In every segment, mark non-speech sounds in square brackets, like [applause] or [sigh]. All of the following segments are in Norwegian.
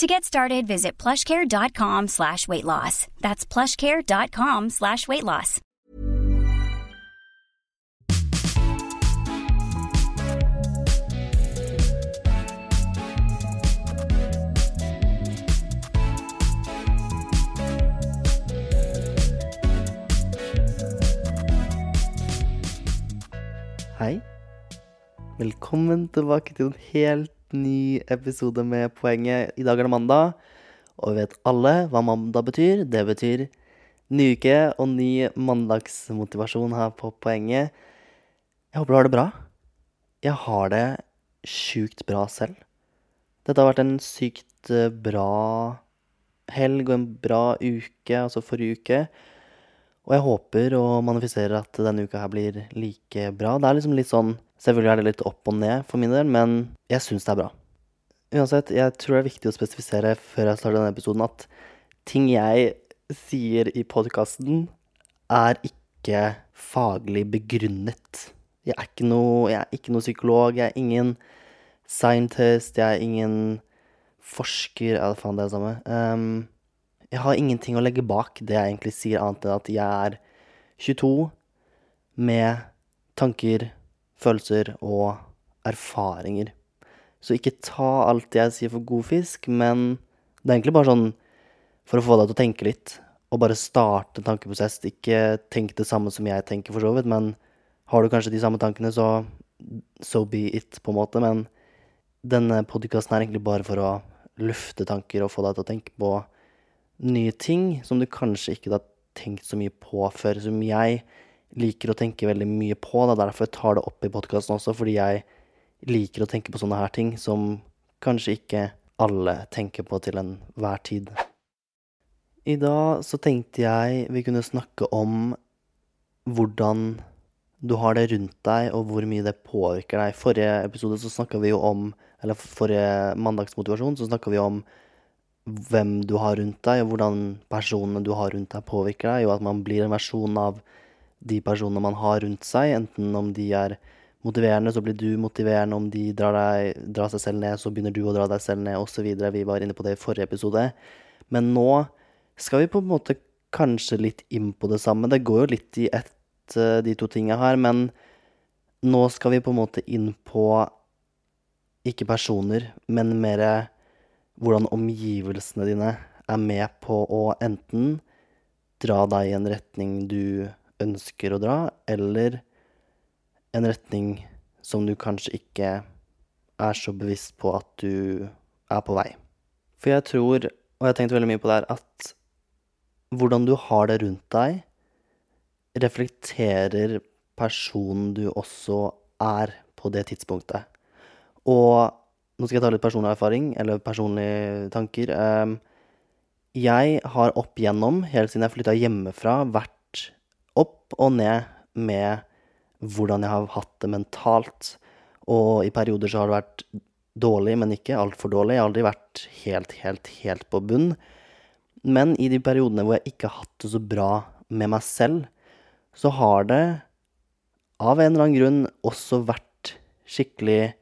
To get started, visit plushcare.com slash weight loss. That's plushcare.com slash weight loss. Hei. Velkommen tilbake til en helt ny episode med Poenget. I dag er det mandag, og vi vet alle hva mandag betyr. Det betyr ny uke og ny mandagsmotivasjon her på Poenget. Jeg håper du har det bra. Jeg har det sjukt bra selv. Dette har vært en sykt eh, bra helg og en bra uke, altså forrige uke. Og jeg håper og manifiserer at denne uka her blir like bra. Det er liksom litt sånn Selvfølgelig er det litt opp og ned for min del, men jeg syns det er bra. Uansett, jeg tror det er viktig å spesifisere før jeg starter denne episoden, at ting jeg sier i podkasten, er ikke faglig begrunnet. Jeg er ikke noe, jeg er ikke noe psykolog, jeg er ingen scientist, jeg er ingen forsker Ja, faen, det er det samme. Um, jeg har ingenting å legge bak det jeg egentlig sier, annet enn at jeg er 22 med tanker, følelser og erfaringer. Så ikke ta alt jeg sier for god fisk, men det er egentlig bare sånn for å få deg til å tenke litt, og bare starte en tankeprosess. Ikke tenk det samme som jeg tenker, for så vidt, men har du kanskje de samme tankene, så so be it, på en måte. Men denne podkasten er egentlig bare for å lufte tanker og få deg til å tenke på nye ting som du kanskje ikke har tenkt så mye på før, som jeg liker å tenke veldig mye på. Det er derfor jeg tar det opp i podkasten også, fordi jeg liker å tenke på sånne her ting som kanskje ikke alle tenker på til enhver tid. I dag så tenkte jeg vi kunne snakke om hvordan du har det rundt deg, og hvor mye det påvirker deg. Forrige episode så snakka vi jo om Eller forrige mandagsmotivasjon så snakka vi om hvem du har rundt deg, og hvordan personene du har rundt deg, påvirker deg, og at man blir en versjon av de personene man har rundt seg. Enten om de er motiverende, så blir du motiverende. Om de drar, deg, drar seg selv ned, så begynner du å dra deg selv ned, osv. Vi var inne på det i forrige episode. Men nå skal vi på en måte kanskje litt inn på det samme. Det går jo litt i ett, de to tinga her, men nå skal vi på en måte inn på ikke personer, men mer hvordan omgivelsene dine er med på å enten dra deg i en retning du ønsker å dra, eller en retning som du kanskje ikke er så bevisst på at du er på vei. For jeg tror, og jeg har tenkt veldig mye på det her, at hvordan du har det rundt deg, reflekterer personen du også er på det tidspunktet. Og nå skal jeg ta litt personlig erfaring, eller personlige tanker. Ehm, jeg har opp igjennom, helt siden jeg flytta hjemmefra, vært opp og ned med hvordan jeg har hatt det mentalt. Og i perioder så har det vært dårlig, men ikke altfor dårlig. Jeg har aldri vært helt, helt, helt på bunn. Men i de periodene hvor jeg ikke har hatt det så bra med meg selv, så har det av en eller annen grunn også vært skikkelig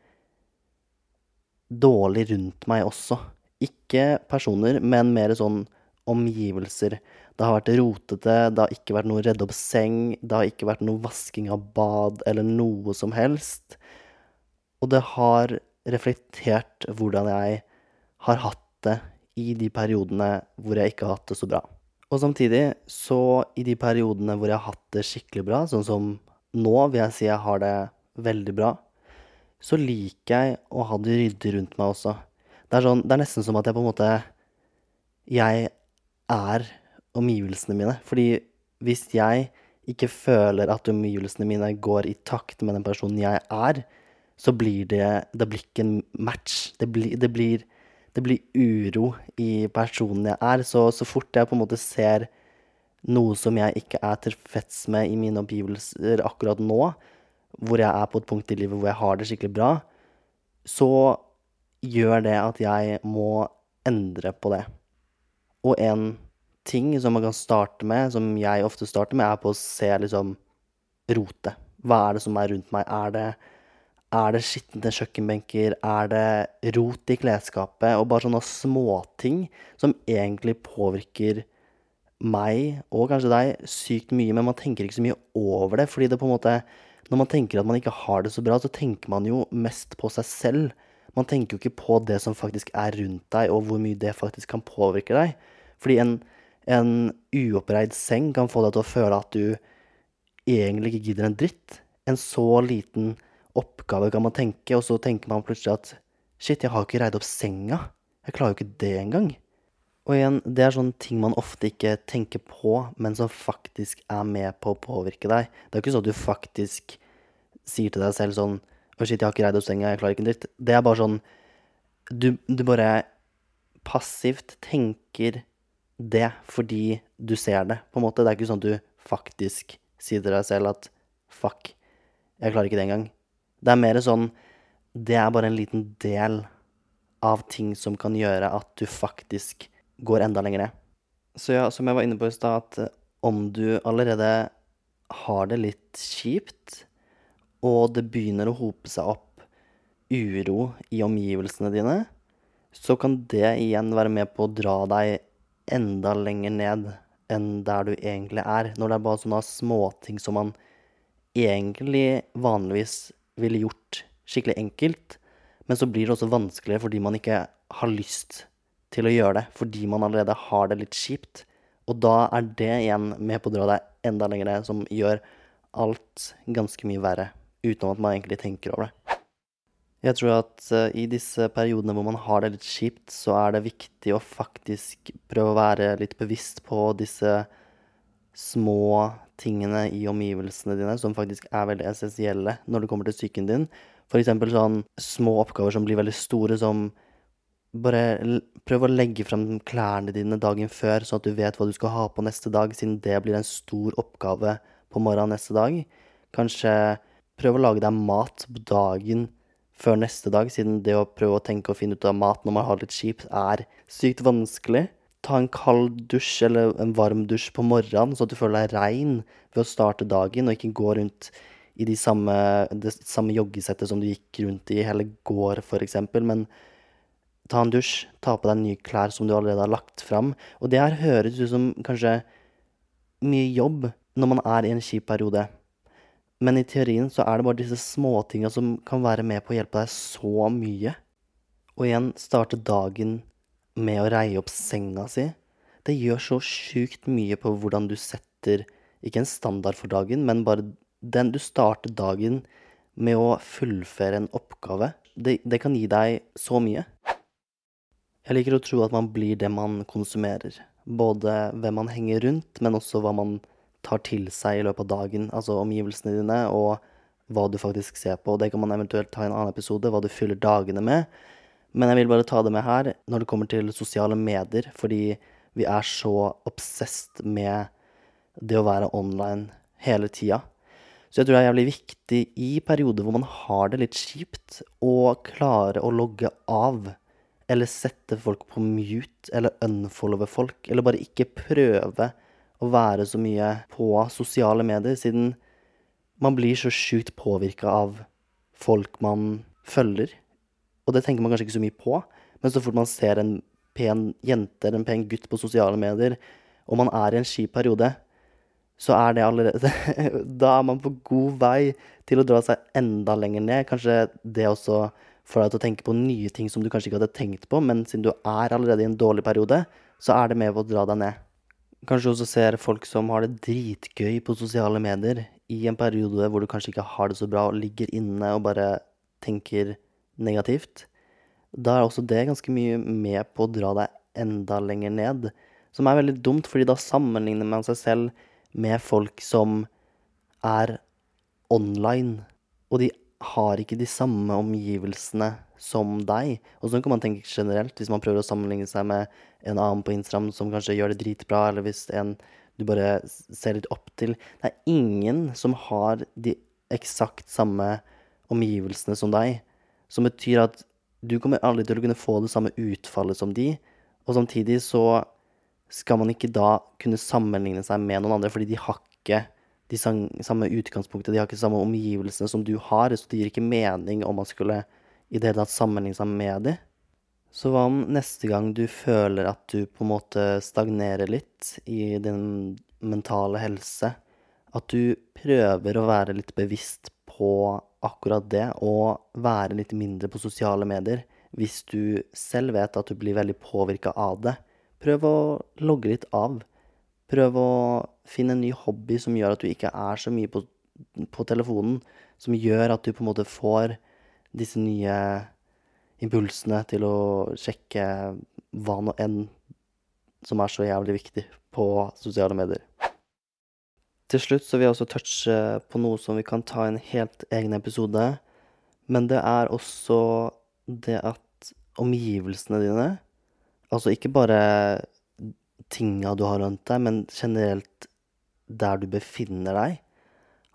dårlig rundt meg også. Ikke personer, men mer sånn omgivelser. Det har vært rotete, det har ikke vært noe redde opp seng, det har ikke vært noe vasking av bad eller noe som helst. Og det har reflektert hvordan jeg har hatt det i de periodene hvor jeg ikke har hatt det så bra. Og samtidig, så i de periodene hvor jeg har hatt det skikkelig bra, sånn som nå vil jeg si jeg har det veldig bra, så liker jeg å ha det ryddig rundt meg også. Det er, sånn, det er nesten som at jeg på en måte Jeg er omgivelsene mine. Fordi hvis jeg ikke føler at omgivelsene mine går i takt med den personen jeg er, så blir det Det blir ikke en match. Det blir, det blir, det blir uro i personen jeg er. Så, så fort jeg på en måte ser noe som jeg ikke er tilfreds med i mine omgivelser akkurat nå, hvor jeg er på et punkt i livet hvor jeg har det skikkelig bra, så gjør det at jeg må endre på det. Og en ting som man kan starte med, som jeg ofte starter med, er på å se liksom rote. Hva er det som er rundt meg? Er det, er det skitne kjøkkenbenker? Er det rot i klesskapet? Og bare sånne småting som egentlig påvirker meg, og kanskje deg, sykt mye, men man tenker ikke så mye over det. Fordi det på en måte Når man tenker at man ikke har det så bra, så tenker man jo mest på seg selv. Man tenker jo ikke på det som faktisk er rundt deg, og hvor mye det faktisk kan påvirke deg. Fordi en, en uoppreid seng kan få deg til å føle at du egentlig ikke gidder en dritt. En så liten oppgave kan man tenke, og så tenker man plutselig at shit, jeg har ikke reid opp senga. Jeg klarer jo ikke det engang. Og igjen, det er sånne ting man ofte ikke tenker på, men som faktisk er med på å påvirke deg. Det er ikke sånn at du faktisk sier til deg selv sånn Å, shit, jeg har ikke reid opp senga, jeg klarer ikke en dritt. Det er bare sånn Du, du bare passivt tenker det fordi du ser det, på en måte. Det er ikke sånn at du faktisk sier til deg selv at fuck, jeg klarer ikke det engang. Det er mer sånn Det er bare en liten del av ting som kan gjøre at du faktisk går enda lenger ned. Så ja, som jeg var inne på i stad, at eh, om du allerede har det litt kjipt, og det begynner å hope seg opp uro i omgivelsene dine, så kan det igjen være med på å dra deg enda lenger ned enn der du egentlig er. Når det er bare sånne småting som man egentlig vanligvis ville gjort skikkelig enkelt, men så blir det også vanskeligere fordi man ikke har lyst til å gjøre det fordi man allerede har det litt kjipt. Og da er det igjen med på å dra deg enda lenger som gjør alt ganske mye verre, Utenom at man egentlig tenker over det. Jeg tror at uh, i disse periodene hvor man har det litt kjipt, så er det viktig å faktisk prøve å være litt bevisst på disse små tingene i omgivelsene dine som faktisk er veldig essensielle når det kommer til psyken din. Eksempel sånn små oppgaver som blir veldig store, som bare prøv å legge frem klærne dine dagen før, sånn at du vet hva du skal ha på neste dag, siden det blir en stor oppgave på morgenen neste dag. Kanskje prøv å lage deg mat på dagen før neste dag, siden det å prøve å tenke og finne ut av mat når man har litt kjipt, er sykt vanskelig. Ta en kald dusj eller en varm dusj på morgenen, så at du føler deg rein ved å starte dagen, og ikke gå rundt i de samme, det samme joggesettet som du gikk rundt i hele går, f.eks. Men ta en dusj, ta på deg nye klær som du allerede har lagt fram. Og det her høres ut som kanskje mye jobb når man er i en kjip periode. Men i teorien så er det bare disse småtinga som kan være med på å hjelpe deg så mye. Og igjen starte dagen med å reie opp senga si. Det gjør så sjukt mye på hvordan du setter ikke en standard for dagen, men bare den du starter dagen med å fullføre en oppgave. Det, det kan gi deg så mye. Jeg liker å tro at man blir det man konsumerer. Både hvem man henger rundt, men også hva man tar til seg i løpet av dagen. Altså omgivelsene dine, og hva du faktisk ser på. Det kan man eventuelt ta i en annen episode, hva du fyller dagene med. Men jeg vil bare ta det med her når det kommer til sosiale medier, fordi vi er så obsessed med det å være online hele tida. Så jeg tror det er jævlig viktig i perioder hvor man har det litt kjipt, å klare å logge av eller sette folk på mute, eller unfollowe folk, eller bare ikke prøve å være så mye på sosiale medier, siden man blir så sjukt påvirka av folk man følger. Og det tenker man kanskje ikke så mye på, men så fort man ser en pen jente eller en pen gutt på sosiale medier, og man er i en kjip periode, så er det allerede [laughs] Da er man på god vei til å dra seg enda lenger ned. Kanskje det også får deg til å tenke på nye ting som du kanskje ikke hadde tenkt på, men siden du er allerede i en dårlig periode, så er det med på å dra deg ned. Kanskje også ser folk som har det dritgøy på sosiale medier i en periode hvor du kanskje ikke har det så bra og ligger inne og bare tenker negativt. Da er også det ganske mye med på å dra deg enda lenger ned. Som er veldig dumt, fordi da sammenligner man seg selv med folk som er online. Og de har ikke de samme omgivelsene som deg. Og sånn kan man tenke generelt, hvis man prøver å sammenligne seg med en annen på Instagram som kanskje gjør det dritbra, eller hvis en du bare ser litt opp til. Det er ingen som har de eksakt samme omgivelsene som deg, som betyr at du kommer aldri til å kunne få det samme utfallet som de, og samtidig så skal man ikke da kunne sammenligne seg med noen andre, fordi de har ikke de samme utgangspunktet, de har ikke de samme omgivelsene som du har, så det gir ikke mening om man skulle i det hele tatt sammenligne seg med dem. Så hva om neste gang du føler at du på en måte stagnerer litt i din mentale helse, at du prøver å være litt bevisst på akkurat det, og være litt mindre på sosiale medier hvis du selv vet at du blir veldig påvirka av det. Prøv å logge litt av. Prøv å finne en ny hobby som gjør at du ikke er så mye på, på telefonen, som gjør at du på en måte får disse nye impulsene til å sjekke hva nå enn som er så jævlig viktig på sosiale medier. Til slutt så vil jeg også touche på noe som vi kan ta i en helt egen episode. Men det er også det at omgivelsene dine, altså ikke bare tinga du har rundt deg, men generelt der du befinner deg,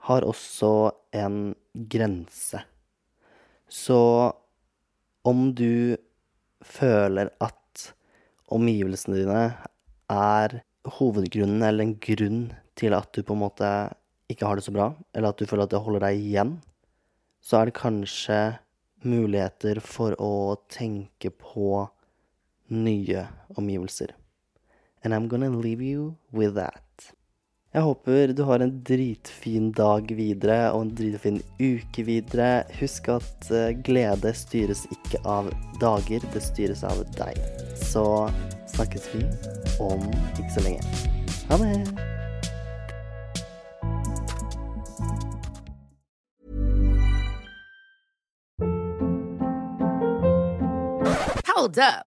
har også en grense. Så om du føler at omgivelsene dine er hovedgrunnen eller en grunn til at du på en måte ikke har det så bra, eller at du føler at det holder deg igjen, så er det kanskje muligheter for å tenke på nye omgivelser. And I'm gonna leave you with that. Jeg håper du har en dritfin dag videre og en dritfin uke videre. Husk at uh, glede styres ikke av dager, det styres av deg. Så snakkes vi om ikke så lenge. Ha det! Hold up.